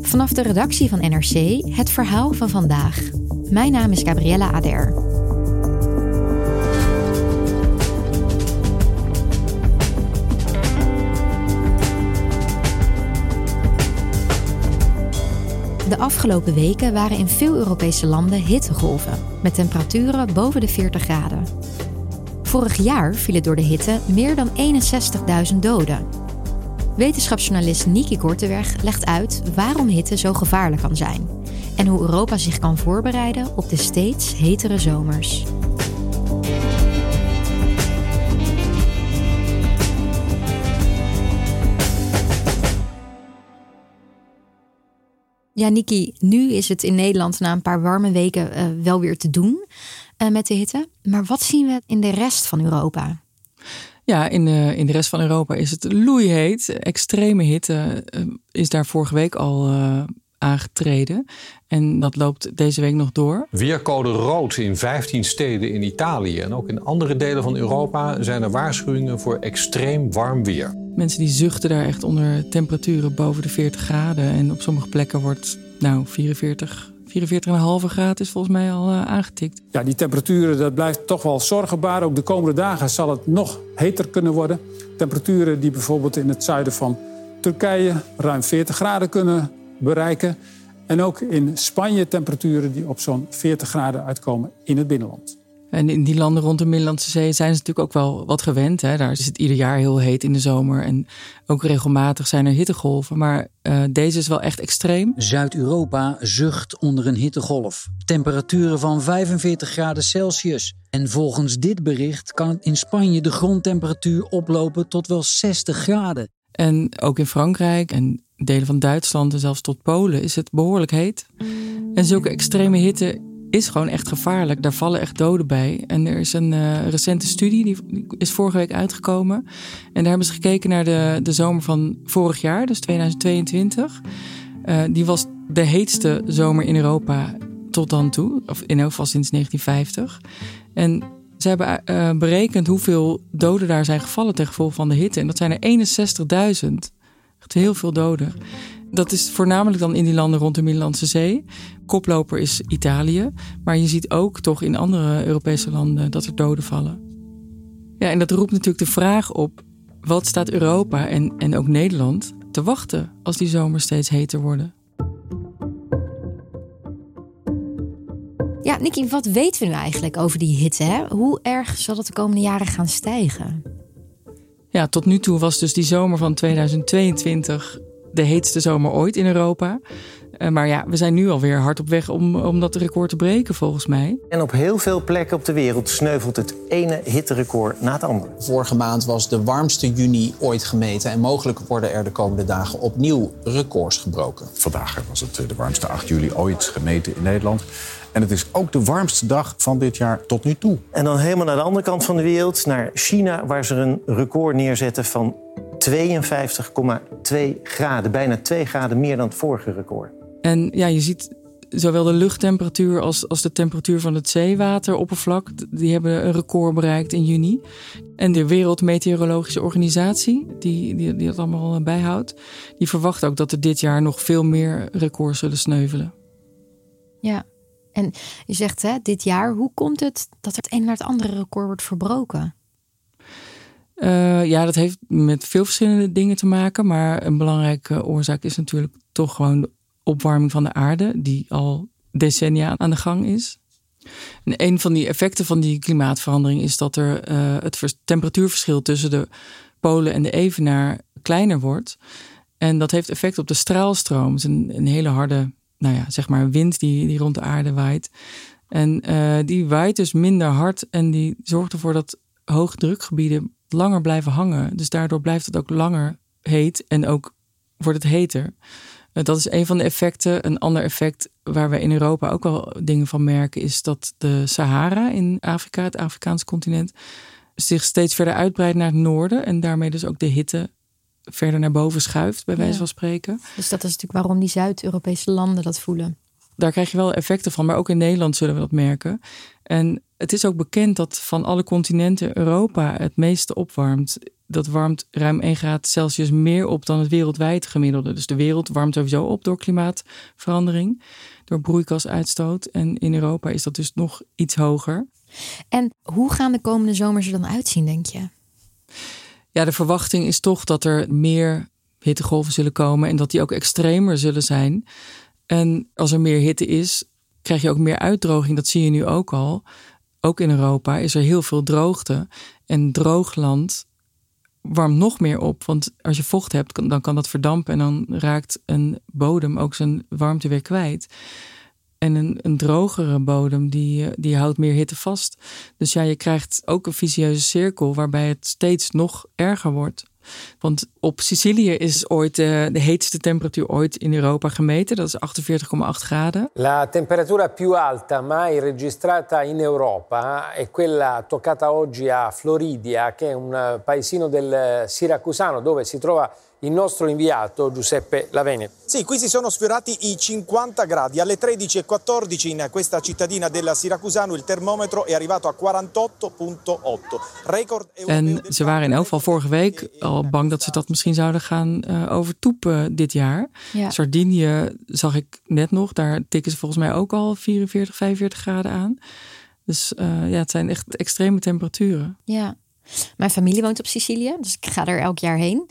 Vanaf de redactie van NRC het verhaal van vandaag. Mijn naam is Gabriella Ader. De afgelopen weken waren in veel Europese landen hittegolven met temperaturen boven de 40 graden. Vorig jaar vielen door de hitte meer dan 61.000 doden. Wetenschapsjournalist Niki Kortenberg legt uit waarom hitte zo gevaarlijk kan zijn en hoe Europa zich kan voorbereiden op de steeds hetere zomers. Ja, Niki, nu is het in Nederland na een paar warme weken uh, wel weer te doen uh, met de hitte. Maar wat zien we in de rest van Europa? Ja, in de, in de rest van Europa is het loeiheet. Extreme hitte uh, is daar vorige week al aangetreden. En dat loopt deze week nog door. Weercode rood in 15 steden in Italië. En ook in andere delen van Europa zijn er waarschuwingen voor extreem warm weer. Mensen die zuchten daar echt onder temperaturen boven de 40 graden. En op sommige plekken wordt nou 44, 44,5 graden is volgens mij al uh, aangetikt. Ja, die temperaturen dat blijft toch wel zorgenbaar. Ook de komende dagen zal het nog heter kunnen worden. Temperaturen die bijvoorbeeld in het zuiden van Turkije ruim 40 graden kunnen bereiken. En ook in Spanje temperaturen die op zo'n 40 graden uitkomen in het binnenland. En in die landen rond de Middellandse Zee zijn ze natuurlijk ook wel wat gewend. Hè? Daar is het ieder jaar heel heet in de zomer. En ook regelmatig zijn er hittegolven. Maar uh, deze is wel echt extreem. Zuid-Europa zucht onder een hittegolf. Temperaturen van 45 graden Celsius. En volgens dit bericht kan in Spanje de grondtemperatuur oplopen tot wel 60 graden. En ook in Frankrijk en delen van Duitsland en zelfs tot Polen is het behoorlijk heet. En zulke extreme hitte is gewoon echt gevaarlijk. Daar vallen echt doden bij. En er is een uh, recente studie, die is vorige week uitgekomen. En daar hebben ze gekeken naar de, de zomer van vorig jaar, dus 2022. Uh, die was de heetste zomer in Europa tot dan toe. Of in elk geval sinds 1950. En ze hebben uh, berekend hoeveel doden daar zijn gevallen ten gevolge van de hitte. En dat zijn er 61.000. Echt heel veel doden. Dat is voornamelijk dan in die landen rond de Middellandse Zee. Koploper is Italië. Maar je ziet ook toch in andere Europese landen dat er doden vallen. Ja, en dat roept natuurlijk de vraag op: wat staat Europa en, en ook Nederland te wachten als die zomers steeds heter worden? Ja, Nicky, wat weten we nu eigenlijk over die hitte? Hè? Hoe erg zal het de komende jaren gaan stijgen? Ja, tot nu toe was dus die zomer van 2022 de heetste zomer ooit in Europa. Uh, maar ja, we zijn nu alweer hard op weg om, om dat record te breken, volgens mij. En op heel veel plekken op de wereld sneuvelt het ene hitterecord na het andere. Vorige maand was de warmste juni ooit gemeten. En mogelijk worden er de komende dagen opnieuw records gebroken. Vandaag was het de warmste 8 juli ooit gemeten in Nederland. En het is ook de warmste dag van dit jaar tot nu toe. En dan helemaal naar de andere kant van de wereld, naar China, waar ze een record neerzetten van 52,2 graden. Bijna 2 graden meer dan het vorige record. En ja, je ziet zowel de luchttemperatuur als, als de temperatuur van het zeewateroppervlak. Die hebben een record bereikt in juni. En de Wereldmeteorologische Organisatie, die, die, die dat allemaal bijhoudt, die verwacht ook dat er dit jaar nog veel meer records zullen sneuvelen. Ja, en je zegt hè, dit jaar, hoe komt het dat het een naar het andere record wordt verbroken? Uh, ja, dat heeft met veel verschillende dingen te maken. Maar een belangrijke oorzaak is natuurlijk toch gewoon de opwarming van de aarde, die al decennia aan de gang is. En een van die effecten van die klimaatverandering is dat er uh, het temperatuurverschil tussen de polen en de evenaar kleiner wordt. En dat heeft effect op de straalstroom. Het is een, een hele harde, nou ja, zeg maar wind die, die rond de aarde waait. En uh, die waait dus minder hard en die zorgt ervoor dat hoogdrukgebieden langer blijven hangen. Dus daardoor blijft het ook langer heet en ook wordt het heter. Uh, dat is een van de effecten. Een ander effect waar we in Europa ook wel dingen van merken, is dat de Sahara in Afrika, het Afrikaanse continent, zich steeds verder uitbreidt naar het noorden en daarmee dus ook de hitte verder naar boven schuift, bij wijze van spreken. Dus dat is natuurlijk waarom die Zuid-Europese landen dat voelen. Daar krijg je wel effecten van, maar ook in Nederland zullen we dat merken. En het is ook bekend dat van alle continenten Europa het meeste opwarmt. Dat warmt ruim 1 graad Celsius meer op dan het wereldwijd gemiddelde. Dus de wereld warmt sowieso op door klimaatverandering, door broeikasuitstoot. En in Europa is dat dus nog iets hoger. En hoe gaan de komende zomers er dan uitzien, denk je? Ja, de verwachting is toch dat er meer hittegolven zullen komen en dat die ook extremer zullen zijn. En als er meer hitte is, krijg je ook meer uitdroging. Dat zie je nu ook al. Ook in Europa is er heel veel droogte. En droogland warmt nog meer op. Want als je vocht hebt, dan kan dat verdampen. En dan raakt een bodem ook zijn warmte weer kwijt. En een, een drogere bodem, die, eh, die houdt meer hitte vast. Dus ja, je krijgt ook een vicieuze cirkel waarbij het steeds nog erger wordt. Want op Sicilië is ooit de, de heetste temperatuur ooit in Europa gemeten. Dat is 48,8 graden. La temperatura più alta mai registrata in Europa è quella toccata oggi a Floridia, che è un paesino del Siracusano dove si trova il nostro inviato Giuseppe Laveni. Sì, qui si sono sfiorati i 50 gradi. Alle 13.14 in questa cittadina del Siracusano il termometro è arrivato a 48,8. Record en ze waren in elk geval vorige week al bang dat ze dat misschien zouden gaan uh, overtoepen dit jaar. Ja. Sardinië zag ik net nog, daar tikken ze volgens mij ook al 44, 45 graden aan. Dus uh, ja, het zijn echt extreme temperaturen. Ja, mijn familie woont op Sicilië, dus ik ga er elk jaar heen.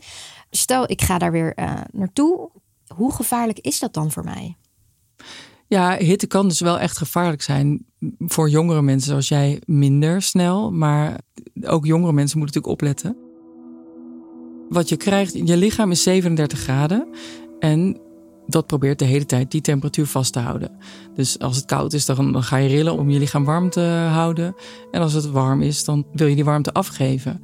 Stel, ik ga daar weer uh, naartoe. Hoe gevaarlijk is dat dan voor mij? Ja, hitte kan dus wel echt gevaarlijk zijn. Voor jongere mensen zoals jij minder snel. Maar ook jongere mensen moeten natuurlijk opletten. Wat je krijgt, je lichaam is 37 graden. En dat probeert de hele tijd die temperatuur vast te houden. Dus als het koud is, dan ga je rillen om je lichaam warm te houden. En als het warm is, dan wil je die warmte afgeven.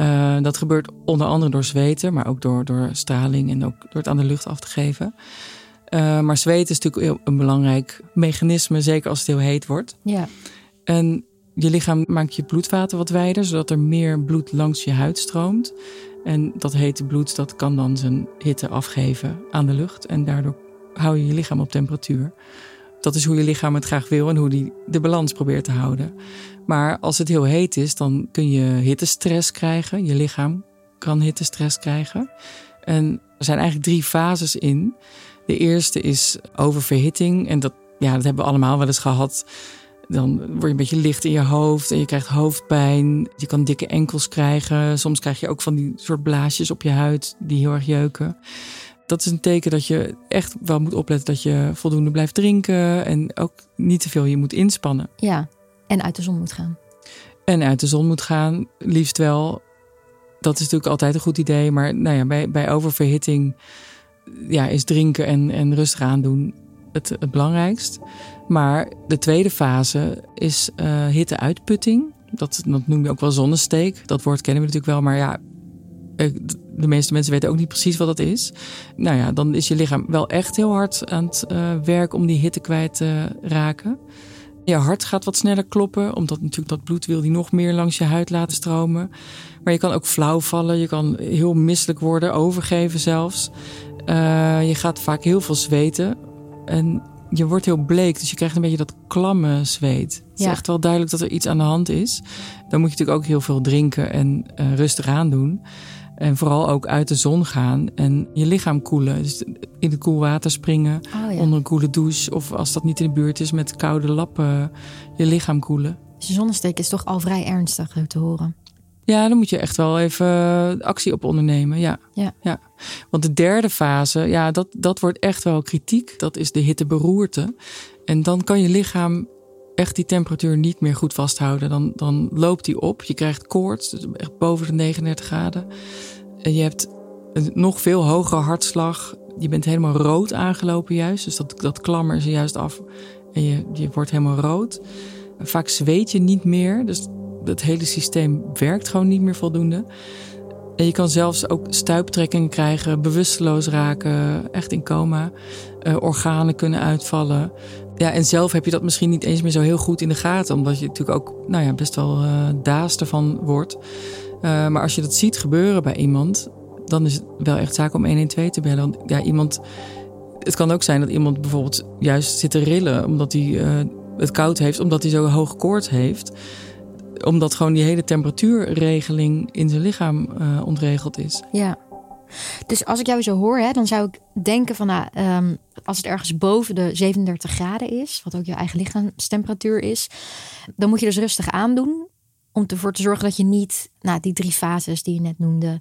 Uh, dat gebeurt onder andere door zweten, maar ook door, door straling en ook door het aan de lucht af te geven. Uh, maar zweten is natuurlijk een belangrijk mechanisme, zeker als het heel heet wordt. Ja. En je lichaam maakt je bloedvaten wat wijder, zodat er meer bloed langs je huid stroomt. En dat hete bloed dat kan dan zijn hitte afgeven aan de lucht. En daardoor hou je je lichaam op temperatuur. Dat is hoe je lichaam het graag wil en hoe die de balans probeert te houden. Maar als het heel heet is, dan kun je hittestress krijgen. Je lichaam kan hittestress krijgen. En er zijn eigenlijk drie fases in. De eerste is oververhitting. En dat, ja, dat hebben we allemaal wel eens gehad. Dan word je een beetje licht in je hoofd en je krijgt hoofdpijn. Je kan dikke enkels krijgen. Soms krijg je ook van die soort blaasjes op je huid die heel erg jeuken. Dat is een teken dat je echt wel moet opletten dat je voldoende blijft drinken. En ook niet te veel je moet inspannen. Ja, en uit de zon moet gaan. En uit de zon moet gaan, liefst wel. Dat is natuurlijk altijd een goed idee. Maar nou ja, bij, bij oververhitting ja, is drinken en, en rustig aandoen het, het belangrijkst. Maar de tweede fase is uh, hitteuitputting. Dat, dat noem je ook wel zonnesteek. Dat woord kennen we natuurlijk wel, maar ja, de meeste mensen weten ook niet precies wat dat is. Nou ja, dan is je lichaam wel echt heel hard aan het uh, werk om die hitte kwijt te raken. Je hart gaat wat sneller kloppen, omdat natuurlijk dat bloed wil die nog meer langs je huid laten stromen. Maar je kan ook flauw vallen, je kan heel misselijk worden, overgeven zelfs. Uh, je gaat vaak heel veel zweten en je wordt heel bleek, dus je krijgt een beetje dat klamme zweet. Het is echt wel duidelijk dat er iets aan de hand is. Dan moet je natuurlijk ook heel veel drinken en uh, rustig aan doen. En vooral ook uit de zon gaan en je lichaam koelen. Dus in het koel water springen, oh, ja. onder een koele douche. Of als dat niet in de buurt is, met koude lappen je lichaam koelen. Dus zonnesteek is toch al vrij ernstig te horen. Ja, dan moet je echt wel even actie op ondernemen. Ja. Ja. ja. Want de derde fase, ja, dat, dat wordt echt wel kritiek. Dat is de hitteberoerte. En dan kan je lichaam echt die temperatuur niet meer goed vasthouden. Dan, dan loopt die op. Je krijgt koorts, dus echt boven de 39 graden. En je hebt een nog veel hogere hartslag. Je bent helemaal rood aangelopen juist. Dus dat, dat klammer ze juist af. En je, je wordt helemaal rood. Vaak zweet je niet meer. Dus het hele systeem werkt gewoon niet meer voldoende. En je kan zelfs ook stuiptrekkingen krijgen, bewusteloos raken, echt in coma. Uh, organen kunnen uitvallen. Ja, en zelf heb je dat misschien niet eens meer zo heel goed in de gaten, omdat je natuurlijk ook nou ja, best wel uh, daas ervan wordt. Uh, maar als je dat ziet gebeuren bij iemand, dan is het wel echt zaak om 112 te bellen. Want ja, iemand, het kan ook zijn dat iemand bijvoorbeeld juist zit te rillen omdat hij het koud heeft, omdat hij zo hoog koorts heeft omdat gewoon die hele temperatuurregeling in zijn lichaam uh, ontregeld is. Ja. Dus als ik jou zo hoor, hè, dan zou ik denken van nou, um, als het ergens boven de 37 graden is, wat ook je eigen lichaamstemperatuur is, dan moet je dus rustig aandoen om ervoor te zorgen dat je niet, nou, die drie fases die je net noemde,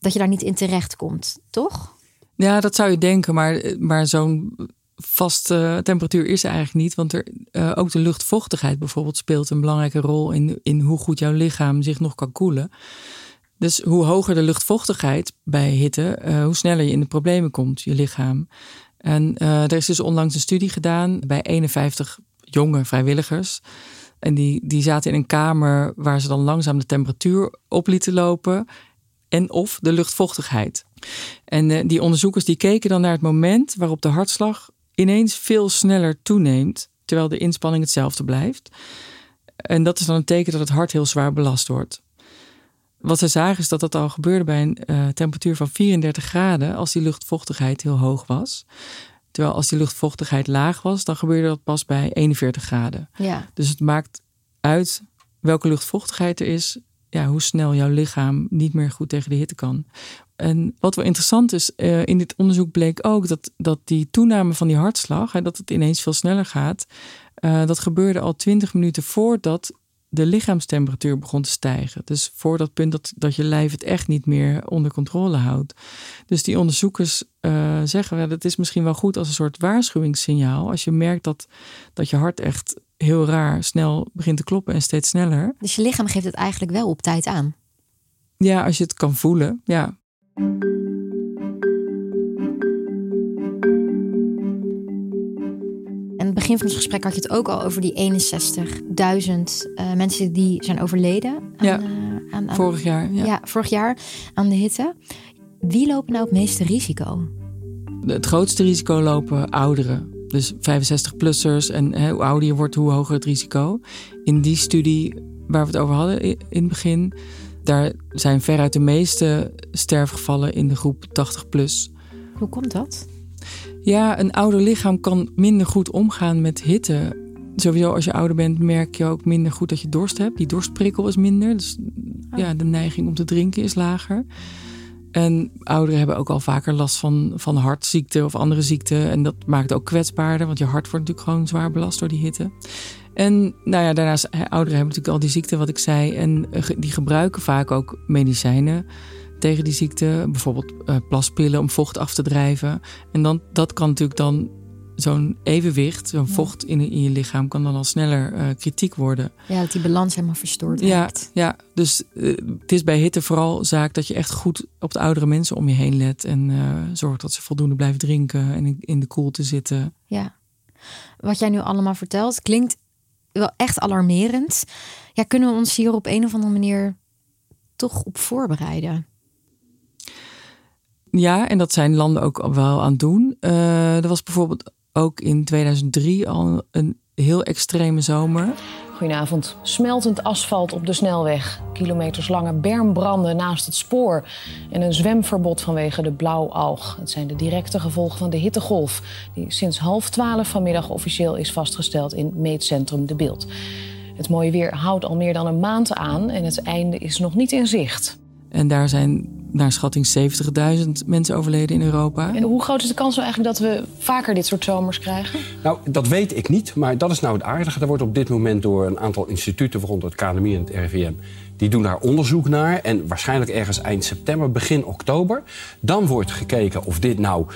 dat je daar niet in terecht komt, toch? Ja, dat zou je denken, maar, maar zo'n vaste temperatuur is er eigenlijk niet. Want er, uh, ook de luchtvochtigheid bijvoorbeeld speelt een belangrijke rol in, in hoe goed jouw lichaam zich nog kan koelen. Dus hoe hoger de luchtvochtigheid bij hitte, uh, hoe sneller je in de problemen komt, je lichaam. En uh, er is dus onlangs een studie gedaan bij 51 jonge vrijwilligers. En die, die zaten in een kamer waar ze dan langzaam de temperatuur op lieten lopen. En of de luchtvochtigheid. En die onderzoekers die keken dan naar het moment waarop de hartslag ineens veel sneller toeneemt, terwijl de inspanning hetzelfde blijft. En dat is dan een teken dat het hart heel zwaar belast wordt. Wat ze zagen is dat dat al gebeurde bij een uh, temperatuur van 34 graden als die luchtvochtigheid heel hoog was. Terwijl als die luchtvochtigheid laag was, dan gebeurde dat pas bij 41 graden. Ja. Dus het maakt uit welke luchtvochtigheid er is, ja, hoe snel jouw lichaam niet meer goed tegen de hitte kan. En wat wel interessant is, uh, in dit onderzoek bleek ook dat, dat die toename van die hartslag, hè, dat het ineens veel sneller gaat, uh, dat gebeurde al 20 minuten voordat de lichaamstemperatuur begon te stijgen. Dus voor dat punt dat, dat je lijf het echt niet meer onder controle houdt. Dus die onderzoekers uh, zeggen, dat is misschien wel goed als een soort waarschuwingssignaal. Als je merkt dat, dat je hart echt heel raar snel begint te kloppen en steeds sneller. Dus je lichaam geeft het eigenlijk wel op tijd aan. Ja, als je het kan voelen, ja. In het begin van ons gesprek had je het ook al over die 61.000 uh, mensen die zijn overleden. Aan, ja, uh, aan, aan, vorig jaar. Ja. ja. vorig jaar aan de hitte. Wie lopen nou het meeste risico? Het grootste risico lopen ouderen. Dus 65-plussers. En hè, hoe ouder je wordt, hoe hoger het risico. In die studie waar we het over hadden in het begin daar zijn veruit de meeste sterfgevallen in de groep 80 plus. Hoe komt dat? Ja, een ouder lichaam kan minder goed omgaan met hitte. Sowieso als je ouder bent merk je ook minder goed dat je dorst hebt. Die dorstprikkel is minder. Dus oh. ja, de neiging om te drinken is lager. En ouderen hebben ook al vaker last van, van hartziekten of andere ziekten. En dat maakt ook kwetsbaarder, want je hart wordt natuurlijk gewoon zwaar belast door die hitte. En nou ja, daarnaast, ouderen hebben natuurlijk al die ziekte, wat ik zei. En eh, die gebruiken vaak ook medicijnen tegen die ziekte. Bijvoorbeeld uh, plaspillen om vocht af te drijven. En dan, dat kan natuurlijk dan zo'n evenwicht, zo'n vocht in, in je lichaam, kan dan al sneller uh, kritiek worden. Ja, dat die balans helemaal verstoord ja, raakt. Ja, dus uh, het is bij hitte vooral zaak dat je echt goed op de oudere mensen om je heen let. En uh, zorgt dat ze voldoende blijven drinken en in, in de koelte zitten. Ja. Wat jij nu allemaal vertelt, klinkt wel echt alarmerend. Ja, kunnen we ons hier op een of andere manier toch op voorbereiden? Ja, en dat zijn landen ook wel aan het doen. Uh, er was bijvoorbeeld ook in 2003 al een heel extreme zomer. Goedenavond. Smeltend asfalt op de snelweg. Kilometerslange bermbranden naast het spoor. En een zwemverbod vanwege de blauwalg. Het zijn de directe gevolgen van de hittegolf. Die sinds half twaalf vanmiddag officieel is vastgesteld in meetcentrum De Beeld. Het mooie weer houdt al meer dan een maand aan. En het einde is nog niet in zicht. En daar zijn naar schatting 70.000 mensen overleden in Europa. En hoe groot is de kans nou eigenlijk dat we vaker dit soort zomers krijgen? Nou, dat weet ik niet, maar dat is nou het aardige. Er wordt op dit moment door een aantal instituten, waaronder het KNMI en het RIVM, Die doen daar onderzoek naar. En waarschijnlijk ergens eind september, begin oktober. Dan wordt gekeken of dit nou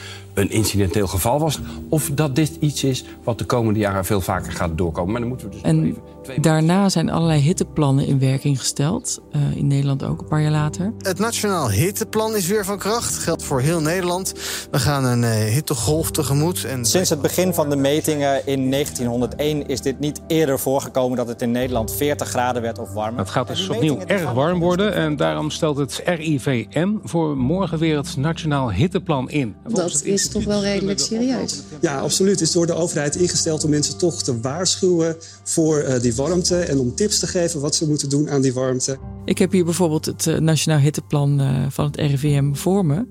een incidenteel geval was. Of dat dit iets is wat de komende jaren veel vaker gaat doorkomen. Maar dan moeten we dus en daarna zijn allerlei hitteplannen in werking gesteld. Uh, in Nederland ook een paar jaar later. Het Nationaal Hitteplan is weer van kracht. Geldt voor heel Nederland. We gaan een uh, hittegolf tegemoet. En... Sinds het begin van de metingen in 1901 is dit niet eerder voorgekomen... dat het in Nederland 40 graden werd of warmer. Het gaat dus opnieuw erg warm worden. En daarom stelt het RIVM voor morgen weer het Nationaal Hitteplan in. Dat is toch wel redelijk serieus. Ja, absoluut. Het is door de overheid ingesteld om mensen toch te waarschuwen voor uh, die warmte en om tips te geven wat ze moeten doen aan die warmte. Ik heb hier bijvoorbeeld het uh, Nationaal Hitteplan uh, van het RIVM voor me.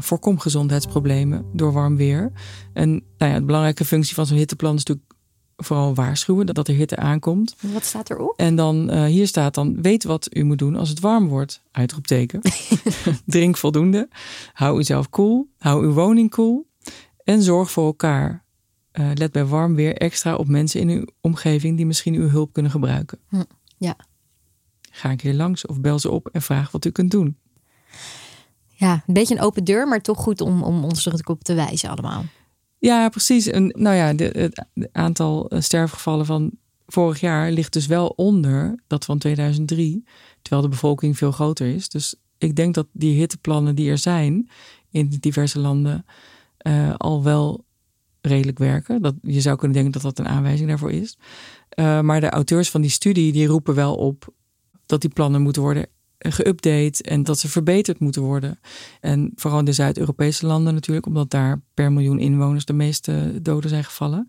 voorkom gezondheidsproblemen door warm weer. En nou ja, de belangrijke functie van zo'n hitteplan is natuurlijk vooral waarschuwen dat er hitte aankomt. Wat staat erop? En dan uh, hier staat dan: weet wat u moet doen als het warm wordt. Uitroepteken. Drink voldoende. Hou uzelf koel. Hou uw woning koel. En zorg voor elkaar. Uh, let bij warm weer extra op mensen in uw omgeving die misschien uw hulp kunnen gebruiken. Hm, ja. Ga een keer langs of bel ze op en vraag wat u kunt doen. Ja, een beetje een open deur, maar toch goed om, om ons er op te wijzen allemaal. Ja, precies. En nou ja, het aantal eh, sterfgevallen van vorig jaar ligt dus wel onder dat van 2003, terwijl de bevolking veel groter is. Dus ik denk dat die hitteplannen die er zijn in diverse landen uh, al wel redelijk werken. Dat, je zou kunnen denken dat dat een aanwijzing daarvoor is. Uh, maar de auteurs van die studie die roepen wel op dat die plannen moeten worden geüpdate en dat ze verbeterd moeten worden. En vooral in de Zuid-Europese landen natuurlijk, omdat daar per miljoen inwoners de meeste doden zijn gevallen.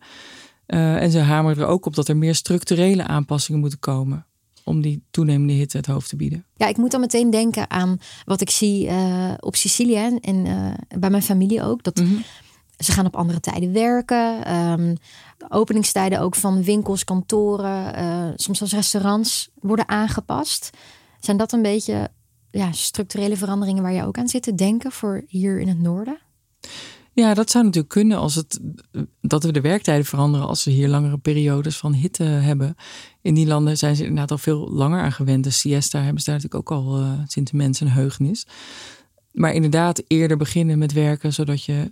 Uh, en ze hameren er ook op dat er meer structurele aanpassingen moeten komen om die toenemende hitte het hoofd te bieden. Ja, ik moet dan meteen denken aan wat ik zie uh, op Sicilië en uh, bij mijn familie ook. Dat mm -hmm. ze gaan op andere tijden werken. Um, openingstijden ook van winkels, kantoren, soms zelfs restaurants worden aangepast. Zijn dat een beetje ja, structurele veranderingen waar je ook aan zit te denken voor hier in het noorden? Ja, dat zou natuurlijk kunnen als het dat we de werktijden veranderen als we hier langere periodes van hitte hebben. In die landen zijn ze inderdaad al veel langer aan gewend. De siesta hebben ze daar natuurlijk ook al uh, sinds de een heugenis. Maar inderdaad, eerder beginnen met werken zodat je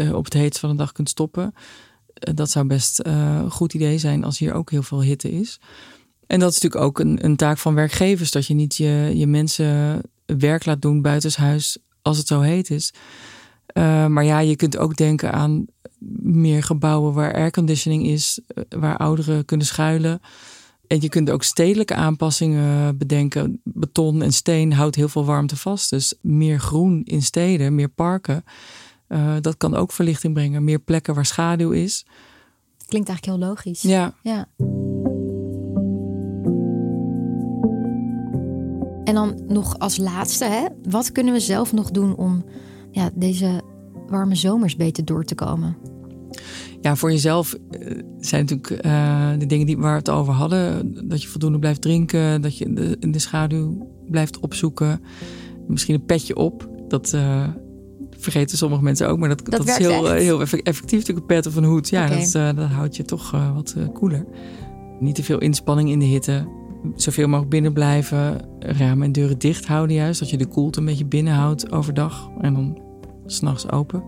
uh, op het heetst van de dag kunt stoppen. Uh, dat zou best een goed idee zijn als hier ook heel veel hitte is. En dat is natuurlijk ook een, een taak van werkgevers, dat je niet je, je mensen werk laat doen buitenshuis als het zo heet is. Uh, maar ja, je kunt ook denken aan meer gebouwen waar airconditioning is, eh, waar ouderen kunnen schuilen. En je kunt ook stedelijke aanpassingen bedenken. Beton en steen houdt heel veel warmte vast. Dus meer groen in steden, meer parken. Uh, dat kan ook verlichting brengen. Meer plekken waar schaduw is. Klinkt eigenlijk heel logisch. Ja. ja. En dan nog als laatste, hè, wat kunnen we zelf nog doen om ja, deze warme zomers beter door te komen? Ja, voor jezelf uh, zijn natuurlijk uh, de dingen die, waar we het over hadden. Dat je voldoende blijft drinken, dat je de, in de schaduw blijft opzoeken. Misschien een petje op. Dat uh, vergeten sommige mensen ook, maar dat, dat, dat is heel, heel effectief. Natuurlijk een pet of een hoed. Ja, okay. dat, dat houdt je toch wat koeler. Niet te veel inspanning in de hitte zoveel mogelijk binnen blijven. Ramen en deuren dicht houden juist. Dat je de koelte een beetje binnen houdt overdag. En dan s'nachts open.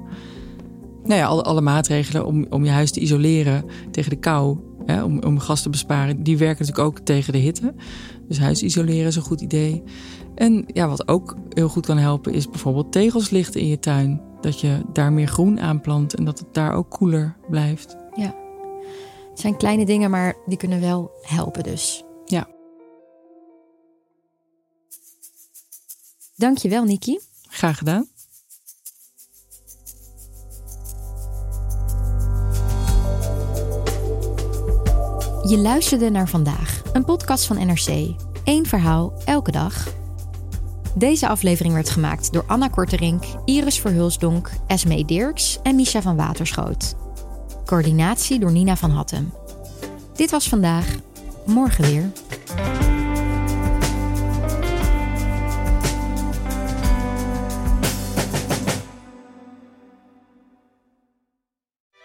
Nou ja, alle, alle, maatregelen om, om je huis te isoleren tegen de kou. Hè, om, om gas te besparen. Die werken natuurlijk ook tegen de hitte. Dus huis isoleren is een goed idee. En ja, wat ook heel goed kan helpen is bijvoorbeeld tegels lichten in je tuin. Dat je daar meer groen aanplant en dat het daar ook koeler blijft. Ja, het zijn kleine dingen, maar die kunnen wel helpen dus. Dankjewel, Niki. Graag gedaan. Je luisterde naar vandaag, een podcast van NRC. Eén verhaal, elke dag. Deze aflevering werd gemaakt door Anna Korterink, Iris Verhulsdonk, Esmee Dirks en Misha van Waterschoot. Coördinatie door Nina van Hattem. Dit was vandaag, morgen weer.